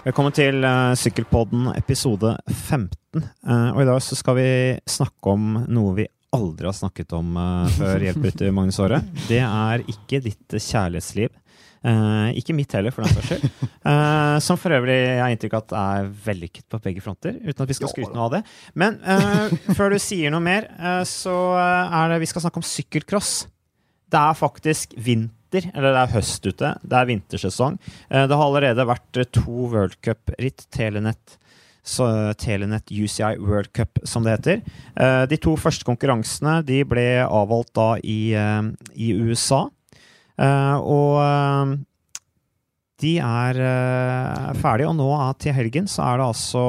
Velkommen til uh, Sykkelpodden episode 15. Uh, og i dag så skal vi snakke om noe vi aldri har snakket om uh, før hjelperytter Magnus Aare. Det er ikke ditt kjærlighetsliv. ikke mitt heller, for den saks skyld. som for øvrig jeg har inntrykk av at er vellykket på begge fronter, uten at vi skal skryte noe av det. Men før du sier noe mer, så er det vi skal snakke om sykkelcross. Det er faktisk vinter eller det er høst ute, det er vintersesong. Eh, det har allerede vært eh, to worldcup-ritt, Telenett, Telenet UCI World Cup, som det heter. Eh, de to første konkurransene de ble avholdt da i, i USA. Og de er ferdige, og nå til helgen så er det altså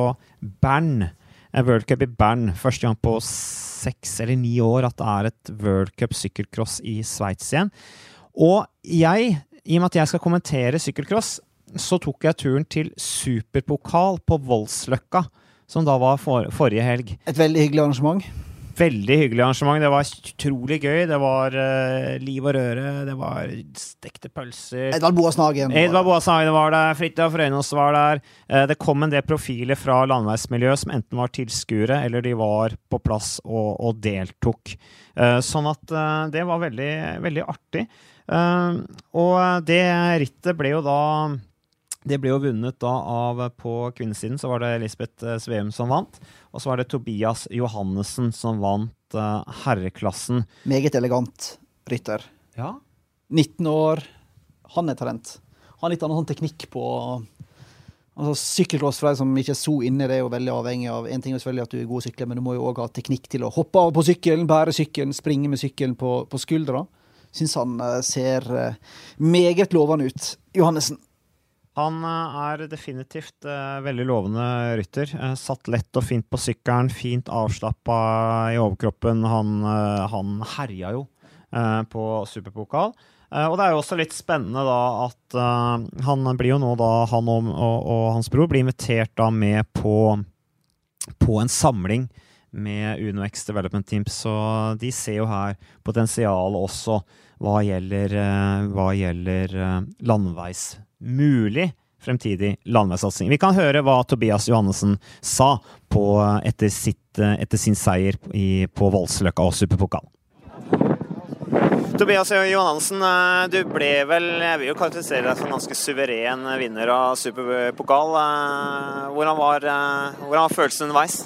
Bern. World Cup i Bern. Første gang på seks eller ni år at det er et World Cup sykkelcross i Sveits igjen. Og jeg, i og med at jeg skal kommentere sykkelcross, så tok jeg turen til superpokal på Voldsløkka, som da var for, forrige helg. Et veldig hyggelig arrangement? Veldig hyggelig arrangement. Det var utrolig gøy. Det var uh, liv og røre, det var stekte pølser Edvard Boas Nagen. Edvard Boas Nagen var der, Fridtjof Røynås var der. Uh, det kom en del profiler fra landeveismiljøet som enten var tilskuere eller de var på plass og, og deltok. Uh, sånn at det var veldig, veldig artig. Og det rittet ble jo da det ble jo vunnet da av På kvinnesiden så var det Elisabeth eh, Sveum som vant. Og så var det Tobias Johannessen som vant uh, herreklassen. Meget elegant rytter. Ja. 19 år. Han er talent. Han har litt annen sånn teknikk på altså Sykkelcross for deg som ikke er så inne, det er jo veldig avhengig av En ting er selvfølgelig at du er god sykler, men du må jo òg ha teknikk til å hoppe av på sykkelen, bære sykkelen, springe med sykkelen på, på skuldra syns han eh, ser eh, meget lovende ut. Johannessen. Han eh, er definitivt uh, veldig lovende rytter. Uh, satt lett og fint på sykkelen, fint avslappa i overkroppen. Han, uh, han herja jo på superpokal. og det er jo også litt spennende da at han blir jo nå da, han og, og, og, hans bror blir invitert da med på, på en samling med UnoX Development Team, så de ser jo her potensial også hva gjelder, eh, hva gjelder eh, landveis mulig fremtidig landveissatsing. Vi kan høre hva Tobias Johannessen sa på, etter, sitt, etter, sin seier i, på Voldsløkka og Superpokal. Tobias Johannessen, eh, du ble vel, jeg vil jo karakterisere deg som ganske suveren vinner av Superpokal. Hvordan var, hvordan var følelsen underveis?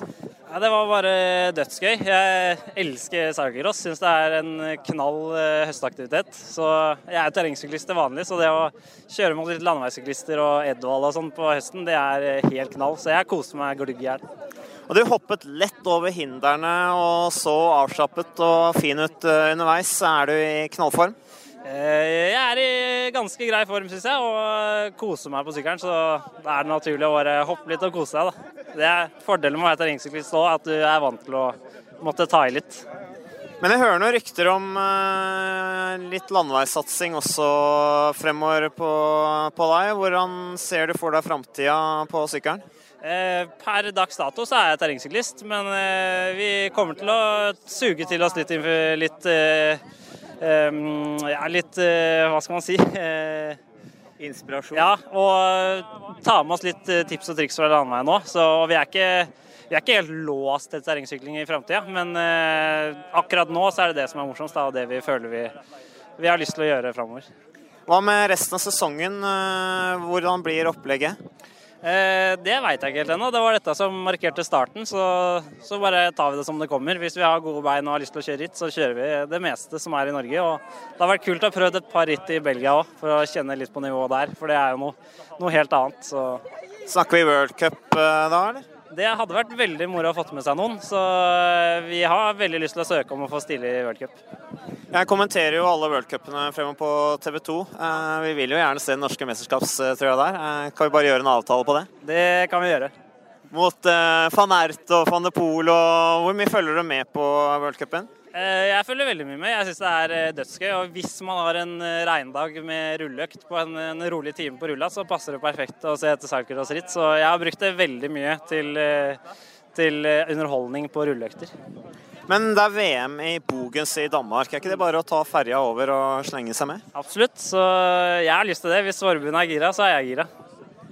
Ja, det var bare dødsgøy. Jeg elsker cyclocross. Syns det er en knall eh, høstaktivitet. Så jeg er terrengsyklist til vanlig, så det å kjøre mot litt landeveissyklister og Edvald og sånn på høsten, det er eh, helt knall. Så jeg koser meg glugg i hjel. Og du hoppet lett over hindrene og så avslappet og fin ut eh, underveis. Er du i knallform? Eh, jeg er i ganske grei form, syns jeg, og koser meg på sykkelen. Så da er det naturlig å bare hoppe litt og kose seg. Da. Det er Fordelen med å være terrengsyklist òg, at du er vant til å måtte ta i litt. Men jeg hører noen rykter om uh, litt landeveissatsing også fremover på, på, deg. Hvordan ser du for deg framtida på sykkelen? Eh, per dags dato så er jeg terrengsyklist, men eh, vi kommer til å suge til oss litt, litt eh, er ja, litt eh, Hva skal man si? Eh, Inspirasjon? Ja, og ta med oss litt eh, tips og triks fra landeveien nå. Så vi er ikke, vi er ikke helt låst til terrengsykling i framtida, men akkurat nå så er det det som er morsomst, og det vi føler vi, vi har lyst til å gjøre framover. Hva med resten av sesongen? Hvordan blir opplegget? Eh, det veit jeg ikke helt ennå. Det var dette som markerte starten, så, så, bare tar vi det som det kommer. Hvis vi har gode bein og har lyst til å kjøre ritt, så kjører vi det meste som er i Norge. Og det har vært kult å ha prøvd et par ritt i Belgia òg, for å kjenne litt på nivået der. For det er jo noe, noe helt annet. Så. Snakker vi World Cup eh, da, eller? Det hadde vært veldig moro å fått med seg noen, så eh, vi har veldig lyst til å søke om å få stille i World Cup. Jeg kommenterer jo alle worldcupene fremover på TV 2. Eh, vi vil jo gjerne se den norske mesterskapstrøya der. Eh, kan vi bare gjøre en avtale på det? Det kan vi gjøre. Mot van Ert og van de Poel, og hvor mye følger du med på worldcupen? Jeg følger veldig mye med. Jeg syns det er dødsgøy. Og hvis man har en regndag med rulleøkt på en, en, rolig time på rulla, så passer det perfekt å se etter cyclocross ritt. Så jeg har brukt det veldig mye til, til underholdning på rulleøkter. Men det er VM i Bogens i Danmark. Er ikke det bare å ta ferja over og slenge seg med? Absolutt. Så jeg har lyst til det. Hvis forbundet er gira, så er jeg gira.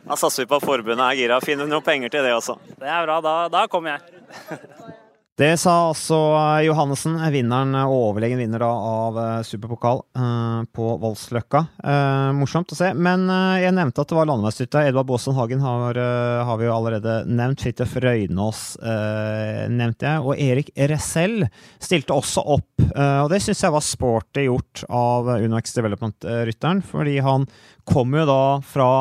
Da satser vi på at forbundet er gira. Finner noen penger til det også. Det er bra. Da, da kommer jeg. Det sa altså Johannessen, vinneren og overlegen vinner da av eh, superpokal eh, på Voldsløkka. Eh, morsomt å se. Men eh, jeg nevnte at det var landeveisrytter. Edvard Baasen Hagen har, eh, har, vi jo allerede nevnt. Fridtjof Røynås eh, nevnte jeg. Og Erik Ressell stilte også opp. og det syns jeg var sporty gjort av Unox Development-rytteren, fordi han kom jo da fra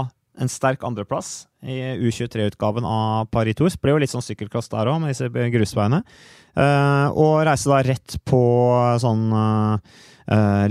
en sterk andreplass i U23-utgaven av Paris Tours. Ble jo litt sånn sykkelklass der òg, med disse grusveiene. Uh, og reiste da rett på sånn uh,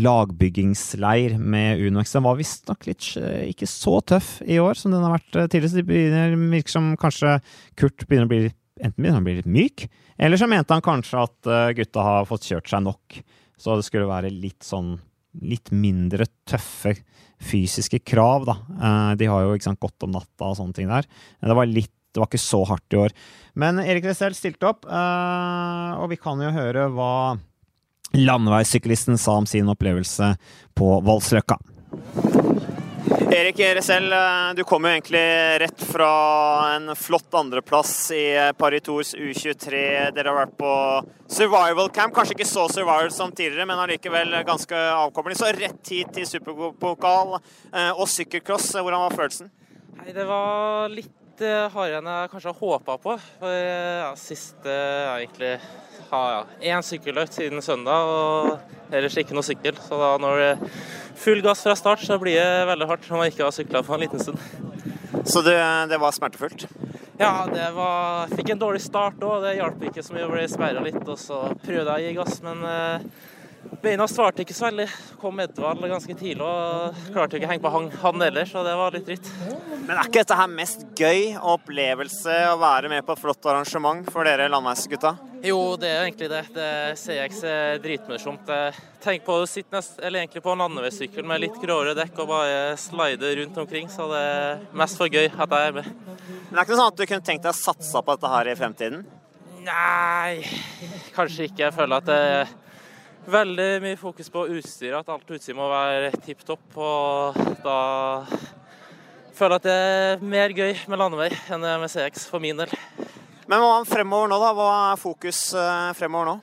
lagbyggingsleir med Unox. Den var visstnok litt uh, ikke så tøff i år som den har vært tidligere. Så det begynner, virker som kanskje Kurt begynner å bli enten begynner å bli litt myk, eller så mente han kanskje at gutta har fått kjørt seg nok. Så det skulle være litt sånn litt mindre tøffe fysiske krav, da. Eh, de har jo ikke sant, gått om natta og sånne ting der. Det var litt det var ikke så hardt i år. Men Erik Wessel stilte opp, eh, og vi kan jo høre hva landeveissyklisten sa om sin opplevelse på Voldsløkka. Erik Resell, eh, du kom jo egentlig rett fra en flott andreplass i eh, Paris Tours U23. Dere har vært på survival camp. Kanskje ikke så survival som tidligere, men allikevel ganske avkobling. Så rett hit til superpokal eh, og sykkelcross. Hvordan var følelsen? Nei, Det var litt hardere har jeg kanskje håpa på. For ja, siste egentlig har ja, én sykkeløkt siden søndag, og ellers ikke noe sykkel. Så da når det er full gass fra start, så blir det veldig hardt når man ikke har sykla på en liten stund. Så det, det var smertefullt? Ja, det var Jeg fikk en dårlig start òg. Det hjalp ikke så mye. Jeg ble sperra litt, og så prøvde jeg å gi gass, men eh, beina svarte ikke så veldig. Kom Edvald ganske tidlig og klarte ikke å henge på han, han heller, så det var litt dritt. Men er ikke dette her mest gøy opplevelse å være med på et flott arrangement for dere landeveisgutta? Jo, det er egentlig det. det CX er dritmorsomt. Tenk på å sitte nest, eller egentlig på en landeveissykkel med litt gråere dekk og bare slide rundt omkring, så det er mest for gøy at jeg er med. Men det er ikke sånn at du kunne tenkt deg å satse på dette her i fremtiden? Nei, kanskje ikke. Jeg føler at det er veldig mye fokus på utstyr, at alt utstyr må være tipp topp. Og da føler jeg at det er mer gøy med landevei enn med CX, for min del. Men hva fremover nå, da? Hva er fokus eh, fremover nå?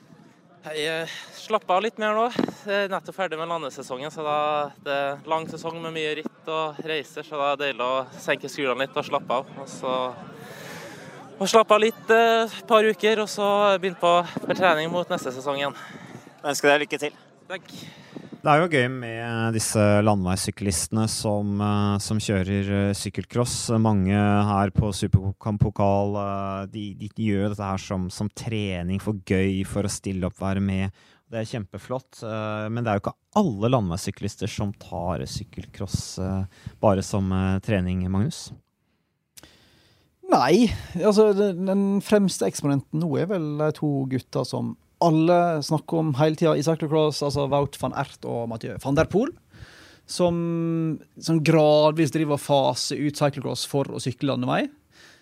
Jeg slapper av litt mer nå. Jeg er nettopp ferdig med landesesongen, så da det er lang sesong med mye ritt og reiser, så da er det deilig å senke skuldrene litt og slappe av. Og så og slappe av litt et eh, par uker, og så begynne på trening mot neste sesong igjen. Ønsker deg lykke til. Takk. Det er jo gøy med disse landeveissyklistene som, eh, som, kjører eh, sykkelcross. Mange her på Superpokal eh, de, de, gjør dette her som, som, trening for gøy, for å stille opp, være med. Det er kjempeflott, men det er jo ikke alle landeveissyklister som tar sykkelcross bare som trening, Magnus? Nei, altså den fremste eksponenten nå er vel de to gutta som alle snakker om hele tida i cyclocross, altså Wout van Ert og Mathieu van der Poel, som, som gradvis driver og faser ut cyclocross for å sykle landevei.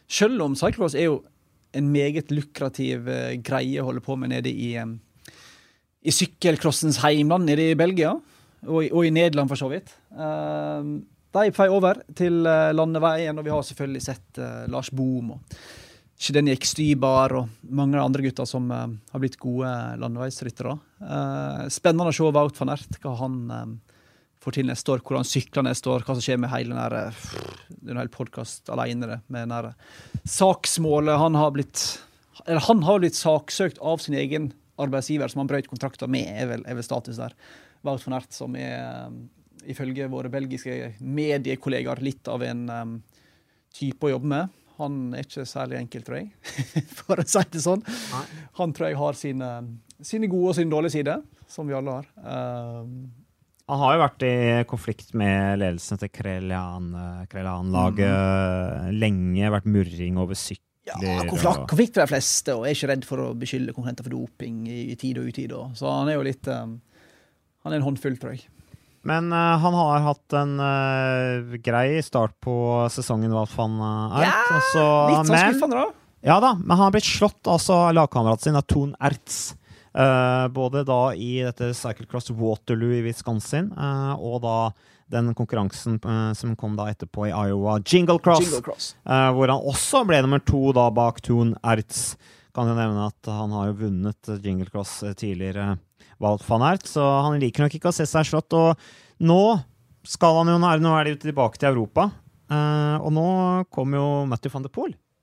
Selv om cyclocross er jo en meget lukrativ uh, greie å holde på med nede i, um, i sykkelcrossens heimland nede i Belgia, og, og, i Nederland for så vidt. Uh, de er vei over til uh, landeveien, og vi har selvfølgelig sett Lars Bohm og Shidenik Stybar og mange andre gutter som uh, har blitt gode landeveisryttere. Uh, spennende å se Wout van Ert, hva han um, får til neste år, hvordan sykler neste år, hva som skjer med hele den der, er hel podkast alene med den der saksmålet han har blitt Eller han har blitt saksøkt av sin egen arbeidsgiver, som han brøt kontrakter med, er vel, er vel status der. Wout van Ert, som er, um, ifølge våre belgiske mediekollegaer, litt av en um, type å jobbe med. Han er ikke særlig enkel, tror jeg, for å si det sånn. Han tror jeg har sine, sine, gode og sine dårlige sider, som vi alle har. Uh, han har jo vært i konflikt med ledelsen til Krelian-laget mm. lenge. Vært murring over sykler. Ja, konflikt, konflikt for de fleste, og er ikke redd for å beskylde konkurrenter for doping i, i tid og utid. Så han er jo litt um, Han er en håndfull, tror jeg. Men uh, han har hatt en uh, grei start på sesongen, hva faen er. Ja, altså, litt sånn skuffende, da. Ja da, men han har blitt slått altså, av lagkameraten sin, av Ton Ertz. Eh, både da i dette Cyclecross Waterloo i Wisconsin, eh, og da den konkurransen eh, som kom da etterpå i Iowa, Jingle Cross, Jingle Cross. eh, hvor han også ble nummer to da bak Ton Ertz. Kan jo nevne at han har jo vunnet Jingle Cross eh, tidligere, Walt van Ert, så han liker nok ikke å se seg slått. Og nå skal han jo, nå er de tilbake til Europa, eh, og nå kommer jo Matthew van de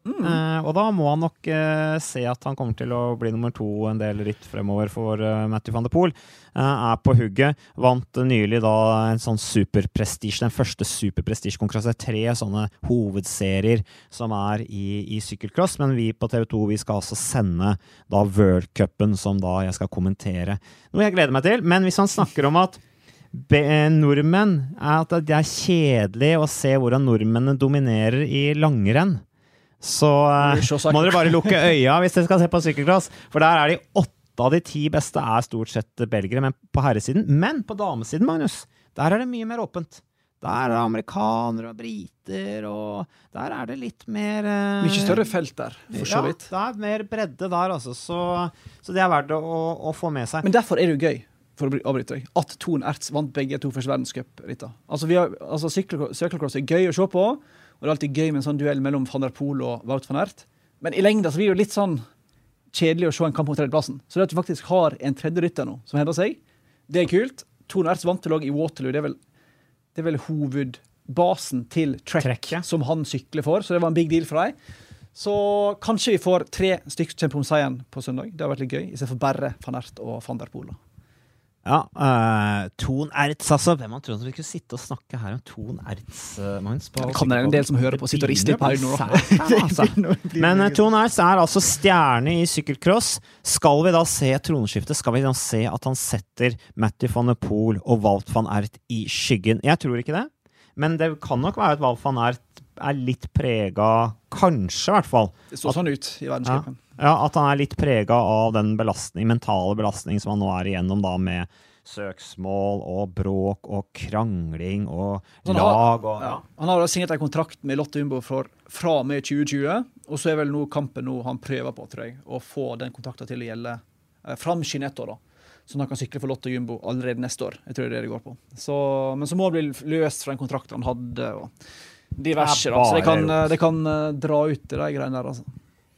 Poel. Eh, og da må han nok eh, se at han kommer til å bli nummer to en del ritt fremover for eh, Matthew van de Poel. Eh, er på hugget. Vant nylig da en sånn superprestisje, den første superprestisjekonkurransen. Tre sånne hovedserier som er i, i sykkelcross. Men vi på TV 2 vi skal altså sende da World-cupen, som da jeg skal kommentere. Noe jeg gleder meg til. Men hvis han snakker om at be, nordmenn er at det er kjedelig å se hvordan nordmennene dominerer i langrenn, så eh, Må dere bare lukke øya hvis dere skal se på sykkelcross. For der er de åtte av de ti beste er stort sett belgere men på herresiden. Men på damesiden, Magnus, der er det mye mer åpent. Der er det amerikanere og briter, og der er det litt mer uh, Mye større felt der, for så vidt. Ja, det er mer bredde der, altså. Så, så det er verdt å, å få med seg. Men derfor er det jo gøy for å avbryte deg, at Ton Ertz vant begge to første verdenscupritter. Altså, altså, sykkel- Sykkelcross er gøy å se på, og det er alltid gøy med en sånn duell mellom van der Poel og Wout van Ert. Men i lengda så blir det jo litt sånn kjedelig å se en kamp om tredjeplassen. Så det at vi faktisk har en tredje rytter nå som hevder seg, det er kult. Tone Erts vant til lag i Waterloo. Det er vel, det er vel hovedbasen til Trek, Trek, ja. som han sykler for, så det var en big deal for dem. Så kanskje vi får tre stykker kjempe om seieren på søndag. Det har vært litt gøy, istedenfor bare van Ert og van der Poel. Ja, uh, Ton Ertz, altså. Hvem hadde trodd at vi skulle sitte og snakke her om Ton Ertz, uh, Magnus? på Det kan være en del som hører på og sitter og rister på hodet nå. altså. Men uh, Ton Ertz er altså stjerne i sykkelcross. Skal vi da se troneskiftet? Skal vi da se at han setter Matty van der Poel og Walt van Ert i skyggen? Jeg tror ikke det. Men det kan nok være at Walt van Ert er litt prega Kanskje, i hvert fall. Det står sånn ut i verdenscupen. Ja, At han er litt prega av den belastning, mentale belastning som han nå er igjennom, da med søksmål og bråk og krangling og Han har- lag og Ja. Han har signert en kontrakt med Lotte Jumbo for, fra og med 2020, og så er vel nå kampen nå han prøver på, tror jeg, å få den kontrakten til å gjelde eh, framskynde ett år, da. at han kan sykle for Lotte Jumbo allerede neste år. Jeg tror det er det det går på. Så, men så må han bli løst fra den kontrakten han hadde, og diverse, Det da. Så det kan, eh, det kan eh, dra ut i de greiene der, altså.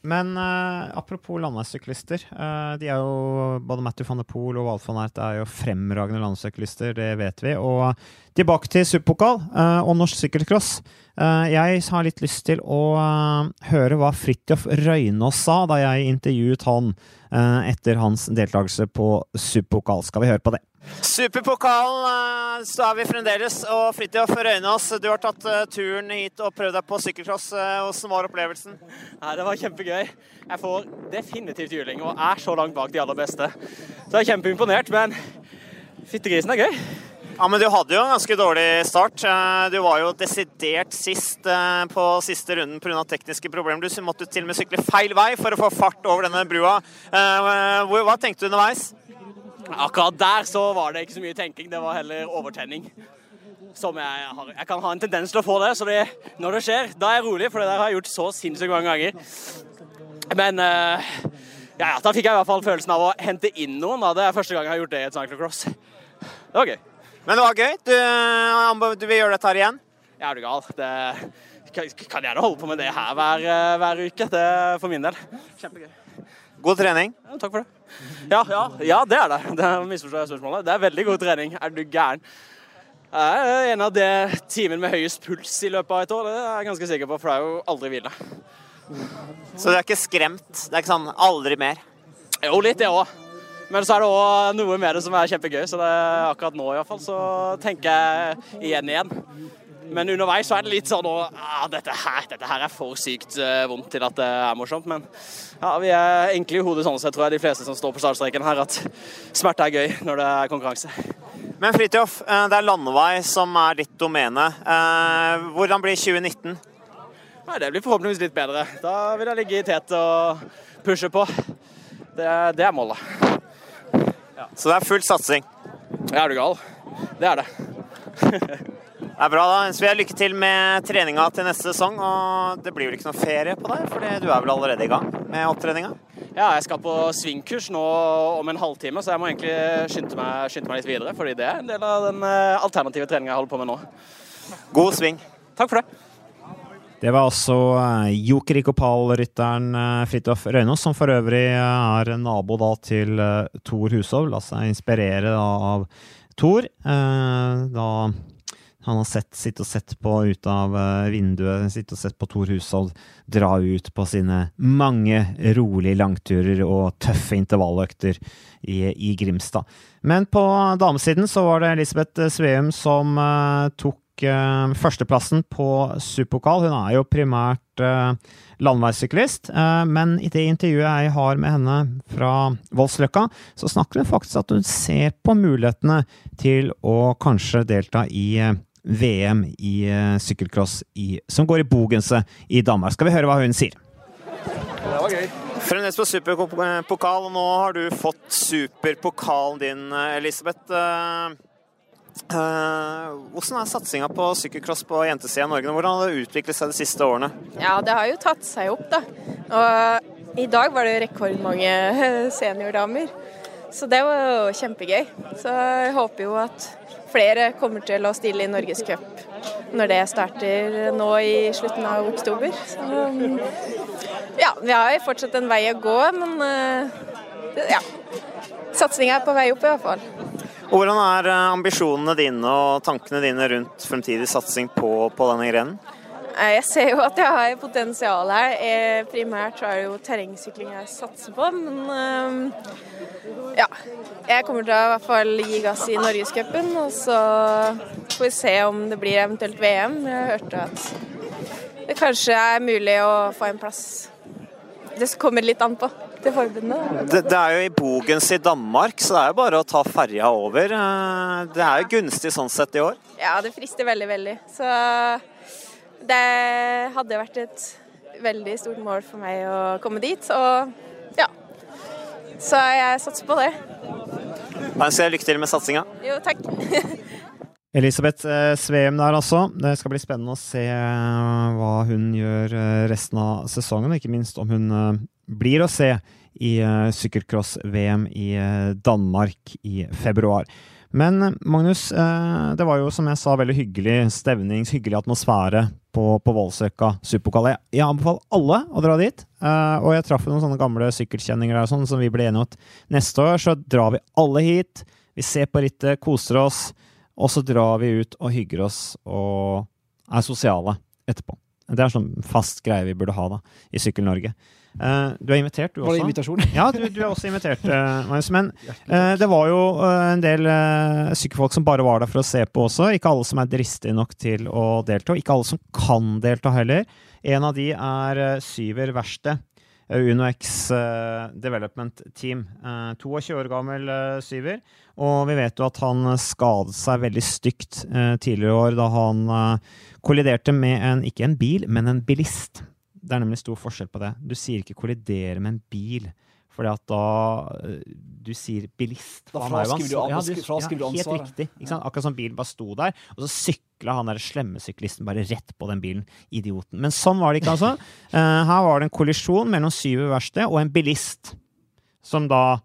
Men uh, apropos landeveissyklister. Uh, de er jo, både Matthew van der Poel og Walt van Ert er jo fremragende landeveissyklister, det vet vi. Og tilbake til superpokal uh, og norsk sykkelcross. Eh, jeg har litt lyst til å eh, høre hva Fridtjof Røynås sa da jeg intervjuet han eh, etter hans deltakelse på superpokal. Skal vi høre på det? Superpokalen eh, så er vi fremdeles, og Fridtjof Røynås, du har tatt eh, turen hit og prøvd deg på sykkelcross. Hvordan var opplevelsen? Nei, Det var kjempegøy. Jeg får definitivt juling og er så langt bak de aller beste. Så jeg er kjempeimponert, men fyttegrisen er gøy. Ja, men Du hadde jo en ganske dårlig start. Eh, Du var jo desidert sist eh, på siste runden pga. tekniske problemer. Du måtte til og med sykle feil vei for å få fart over denne brua. Eh, Hva tenkte du underveis? Akkurat der så var det ikke så mye tenking, det var heller overtenning. Som jeg har. Jeg kan ha en tendens til å få det, så det, når det skjer, da er jeg rolig, for det der har jeg gjort så sinnssykt mange ganger. Men uh, ja, ja, da fikk jeg i hvert fall følelsen av å hente inn noen. Da. Det er første gang jeg har gjort det i et cyclocross. Det var gøy. Men det var gøy. Du, eh, du vil gjøre dette her igjen? Jeg er du gal. Det kan, gjerne holde på med det her hver, eh, hver uke. Det er for min del. Kjempegøy. God trening. Ja, takk for det. Ja, ja, ja, det er det. Det misforstår jeg spørsmålet. Det er veldig god trening. Er du gæren? Jeg er en av de timene med høyest puls i løpet av et år. Det er jeg ganske sikker på, for det er jo aldri hvile. Så du er ikke skremt? Det er ikke sånn aldri mer? Jo, litt det òg. Men så er det òg noe med det som er kjempegøy, så det akkurat nå i hvert fall så tenker jeg igjen igjen. Men underveis så er det litt sånn at ah, dette, dette her er for sykt eh, vondt til at det er morsomt. Men ja, vi er enkle i hodet sånn sett, tror jeg, de fleste som står på startstreken her, at smerte er gøy når det er konkurranse. Men Fridtjof, eh, det er landevei som er ditt domene. Eh, Hvordan blir 2019? Nei, Det blir forhåpentligvis litt bedre. Da vil jeg ligge i tet og pushe på. Det, det er målet. Så det er full satsing. Ja, er du gal? Det er det. Det er bra, da. Så vil jeg lykke til med treninga til neste sesong. Og det blir vel ikke noe ferie på deg, for du er vel allerede i gang med opptreninga? Ja, jeg skal på svingkurs nå om en halvtime, så jeg må egentlig skynde meg, skynde meg litt videre. Fordi det er en del av den eh, alternative treninga jeg holder på med nå. God sving. Takk for det. Det var altså eh, Jokerik-Opal-rytteren eh, Fridtjof Røynås, som for øvrig er nabo da til Thor Tor Hushov. La seg inspirere da av Tor. eh, Da han har sett, sittet og sett på ut av eh, vinduet, sittet og sett på Tor Hushovd dra ut på sine mange rolige langturer og tøffe intervalløkter i, i Grimstad. Men på damesiden så var det Elisabeth Sveum som uh, tok eh, førsteplassen på Superpokal. Hun er jo primært eh, landeveissyklist, eh, men i det intervjuet jeg har med henne fra Voldsløkka, så snakker hun faktisk at hun ser på mulighetene til å kanskje delta i eh, VM i eh, sykkelcross i, som går i Bogense i Danmark. Skal vi høre hva hun sier? Det var gøy. Fremdeles på superpokal, og nå har du fått superpokalen din, Elisabeth. Eh, eh, Hvordan er satsinga på sykkelcross på jentesida i Norge? Hvordan har det utviklet seg de siste årene? Ja, det har jo tatt seg opp, da. Og i dag var det rekordmange seniordamer. Så det var jo kjempegøy. Så jeg håper jo at flere kommer til å stille i Norgescup når det starter nå i slutten av oktober. Så ja, vi har fortsatt en vei å gå, men eh, ja. Satsinga er på vei opp i hvert fall. Hvordan er eh, ambisjonene dine og tankene dine rundt fremtidig satsing på, på denne grenen? Eh, Jeg ser jo at jeg har potensial her. Eh, Primært så er det jo terrengsykling jeg satser på, men eh, ja. Jeg kommer til å i hvert fall gi gass i Norgescupen, og så får vi se om det blir eventuelt VM. Jeg hørte at det kanskje er mulig å få en plass. Det kommer litt an på til forbundet. Det, det er jo i Bogens i Danmark, så det er jo bare å ta ferja over. Eh, Det er jo gunstig sånn sett i år. Ja, det frister veldig, veldig. Så det hadde vært et veldig stort mål for meg å komme dit, og ja. Så jeg satser på det. Da ønsker jeg lykke til med satsinga. Jo, takk. Elisabeth eh, Sveum der, altså. Det skal bli spennende å se eh, hva hun gjør eh, resten av sesongen, og ikke minst om hun blir å se i sykkelcross-VM i Danmark i februar. Men eh, Magnus, eh, det var jo som jeg sa veldig hyggelig stevning, hyggelig atmosfære på, på Voldsløkka superpokal. Jeg, anbefaler alle å dra dit. eh, og jeg traff noen sånne gamle sykkelkjenninger der, sånn, som vi ble enige om neste år så drar vi alle hit. Vi ser på rittet, koser oss. Og så drar vi ut og hygger oss og er sosiale etterpå. Det er sånn fast greie vi burde ha da, i Sykkel-Norge. Uh, du er invitert, du også. Var det invitasjon? Ja, du, du er også invitert, Uh, Magnus. Men uh, det var jo en del sykkelfolk som bare var der for å se på også. Ikke alle som er dristige nok til å delta. Ikke alle som kan delta heller. En av de er Syver Verksted. Eh, UnoX eh, Development Team. Eh, 22 år gammel eh, Syver. Og vi vet jo at han skadet seg veldig stygt eh, tidligere i år da han eh, kolliderte med en, ikke en bil, men en bilist. Det er nemlig stor forskjell på det. Du sier ikke 'kollidere med en bil', fordi at da eh, Du sier 'bilist'. Da er fraskriver du ja, fraskriver ja, Helt ansvaret. riktig. Akkurat som bilen bare sto der, og så sykla han der slemme syklisten bare rett på den bilen. Idioten. Men sånn var det ikke, altså. Uh, her var det en kollisjon mellom syv verksted og en bilist, som da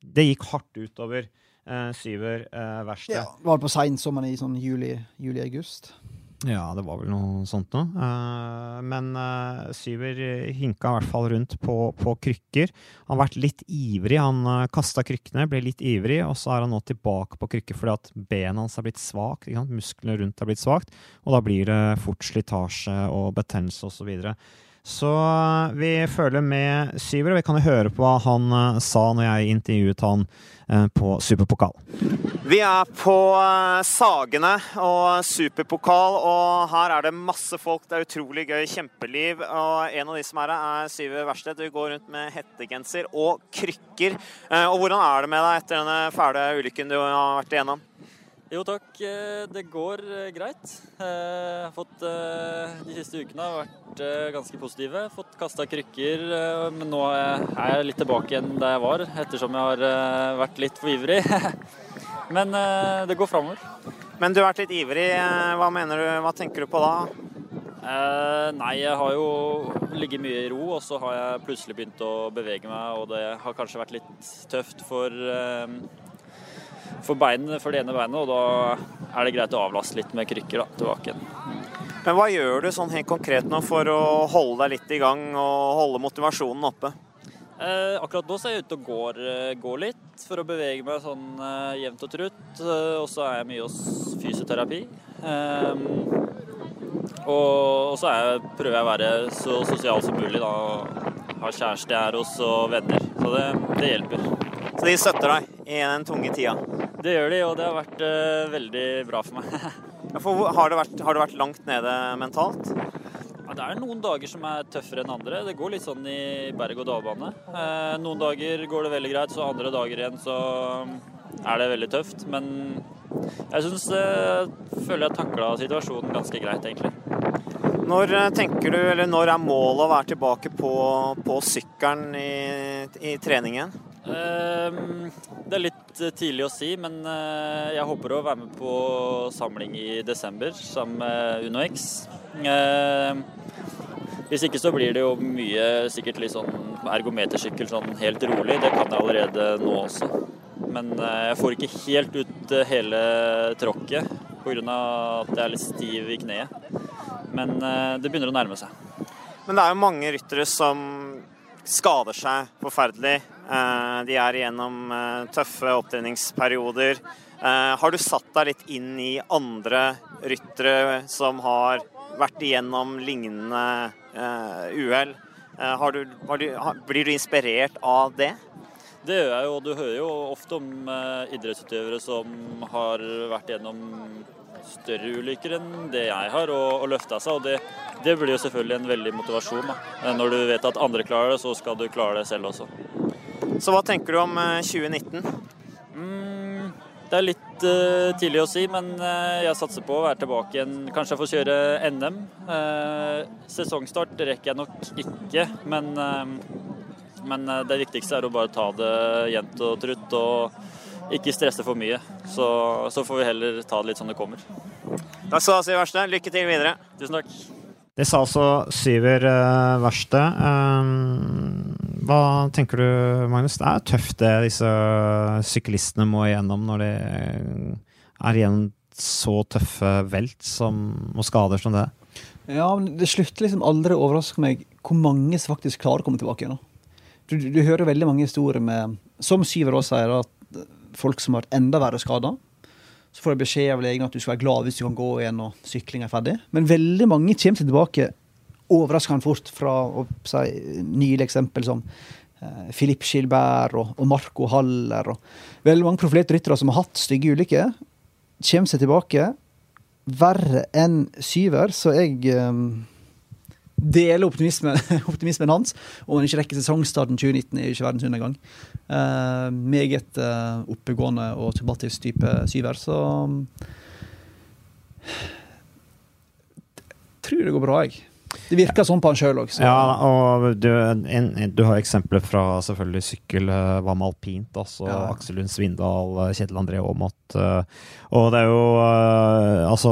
Det gikk hardt utover uh, Syver uh, verksted. Ja, var det på seinsommeren i sånn juli-august? Ja, det var vel noe sånt noe. Uh, men uh, Syver hinka i hvert fall rundt på, på krykker. Han har vært litt ivrig. Han uh, kasta krykkene, ble litt ivrig, og så er han nå tilbake på krykker fordi at benet hans har blitt svakt. Musklene rundt har blitt svakt, og da blir det fort slitasje og betennelse osv. Så, videre. Så eh, vi følger med Syver, og vi kan jo høre på hva han eh, sa når jeg intervjuet han eh, på Superpokal. Vi er på Sagene og superpokal, og her er det masse folk. Det er utrolig gøy, kjempeliv. Og en av de som er her, er Syver Verksted. Du går rundt med hettegenser og krykker. Og hvordan er det med deg etter denne fæle ulykken du har vært igjennom? Jo takk, eh, det går eh, greit. Eh, Jeg har fått De siste ukene har vært ganske positive. Fått kasta krykker, men nå er jeg- litt tilbake igjen der jeg var, ettersom jeg har vært litt for ivrig. Men det går framover. Men du har vært litt ivrig. Hva mener du, hva tenker du på da? Eh, nei, jeg har jo ligget mye i ro, og så har jeg plutselig begynt å bevege meg, og det har kanskje vært litt tøft for, eh, for, bein, for det ene beinet, og da er det greit å avlaste litt med krykker da, tilbake igjen. Men hva gjør du sånn helt konkret nå for å holde deg litt i gang og holde motivasjonen oppe? Eh, akkurat nå så er jeg ute og går, eh, går litt for å bevege meg sånn eh, jevnt og trutt. Eh, og så er jeg mye hos fysioterapi. Eh, og, så jeg, prøver jeg å være så sosial som mulig. da, Ha kjæreste jeg er hos og venner. Så det, det hjelper. Så de støtter deg i den tunge tida? Det gjør de, og det har vært uh, veldig bra for meg. Ja, for har, det vært, har det vært langt nede mentalt? Ja, det er noen dager som er tøffere enn andre. Det går litt sånn i berg-og-dal-bane. Uh, noen dager går det veldig greit, så andre dager igjen så er det veldig tøft. Men jeg syns eh, føler jeg takla situasjonen ganske greit, egentlig. Når tenker du, eller når er målet å være tilbake på, på sykkelen i, i treningen? Ehm, Det er litt eh, tidlig å si, men eh, jeg håper å være med på samling i desember sammen med UnoX. Ehm, Hvis ikke så blir det jo mye sikkert litt sånn ergometersykkel sånn helt rolig. Det kan jeg allerede nå også. Men eh, jeg får ikke helt ut hele tråkket pga. at jeg er litt stiv i kneet. Men det begynner å nærme seg. Men det er jo mange ryttere som skader seg forferdelig. Eh, De er igjennom eh, tøffe opptreningsperioder. Eh, Har du satt deg litt inn i andre ryttere som har vært igjennom lignende uhell? Blir du inspirert av det? Det gjør jeg jo, og du hører jo ofte om eh, idrettsutøvere som har vært gjennom større ulykker enn det jeg har, og, og løfta seg. Og det, det blir jo selvfølgelig en veldig motivasjon. Da. Eh, Når du vet at andre klarer det, så skal du klare det selv også. Så hva tenker du om eh, 2019? Mm, det er litt eh, tidlig å si, men eh, jeg satser på å være tilbake igjen. Kanskje jeg får kjøre NM. Eh, sesongstart rekker jeg nok ikke, men, eh, men eh, det viktigste er å bare ta det jevnt og trutt og ikke stresse for mye. Så, så får vi heller ta det litt som det kommer. Takk skal du ha, Syver Verste. Lykke til videre. Tusen takk. Det sa altså Syver uh, Verste. Um, hva tenker du, Magnus? Det er tøft det disse syklistene må igjennom når de er igjennom så tøffe velt som, og skader som det. Ja, men det slutter liksom aldri å overraske meg hvor mange som faktisk klarer å komme tilbake igjen. Du, du, du hører veldig mange historier med, som Syver også sier, at folk som har vært enda verre skada. Så får de beskjed av legen at du skal være glad hvis du kan gå igjen og sykling er ferdig. Men veldig mange kommer tilbake overraskende fort fra si, nylig eksempel som eh, Philippe Gilbert og, og Marco Haller. Og veldig mange profilerte ryttere som har hatt stygge ulykker, kommer seg tilbake verre enn syver, så jeg eh, deler optimismen, optimismen hans. Om han ikke rekker sesongstarten 2019, er ikke verdens undergang. Uh, meget uh, oppegående og tilbaketisk type syver, så Tror det går bra, jeg. Det virker sånn på han sjøl òg. Ja, og du, en, du har eksempler fra selvfølgelig sykkel, eh, hva med alpint, altså Ja. Aksel Lund Svindal, Kjetil André Aamodt. Og det er jo Altså,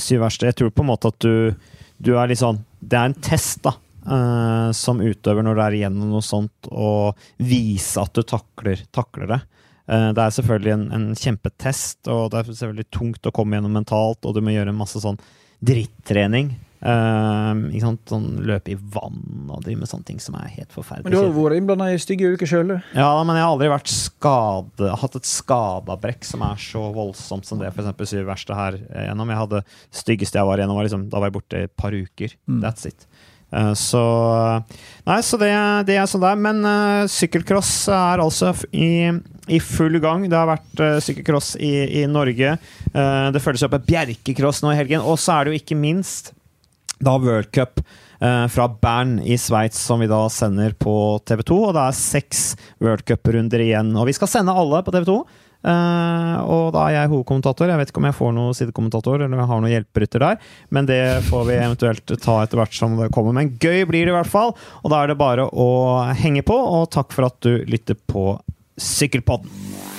syv verste. Jeg tror på en måte at du, du er litt sånn Det er en test, da. Uh, som utøver når du er igjennom noe sånt, og vise at du takler, takler det. Uh, Det er selvfølgelig en, en kjempetest, og det er selvfølgelig tungt å komme gjennom mentalt, og du må gjøre masse sånn drittrening. Eh, ikke sant? Sånn løpe i vann og drive med sånne ting som er helt forferdelig. Men du har jo vært innblanda i stygge uker sjøl, du. Ja, men jeg har aldri vært skade, hatt et skadabrekk som er så voldsomt som det f.eks. syv verste her eh, gjennom. Jeg hadde styggeste jeg var gjennom, var liksom, da var jeg borte i et par uker. Mm. That's it. Eh, Så Nei, så det, det er sånn det er. Men uh, sykkelcross er altså i, i full gang. Det har vært uh, sykkelcross i, i Norge. Eh, det følges opp et Bjerkecross nå i helgen. Og så er det jo ikke minst da World Cup eh, fra Bern i Sveits, som vi da sender på TV 2. Og det er seks World Cup-runder igjen. Og vi skal sende alle på TV 2. Eh, og da er jeg hovedkommentator. Jeg vet ikke om jeg får noen sidekommentator eller om jeg har noen hjelperytter der, men det får vi eventuelt ta etter hvert som det kommer. Men gøy blir det i hvert fall, og da er det bare å henge på. Og takk for at du lytter på Sykkelpodden.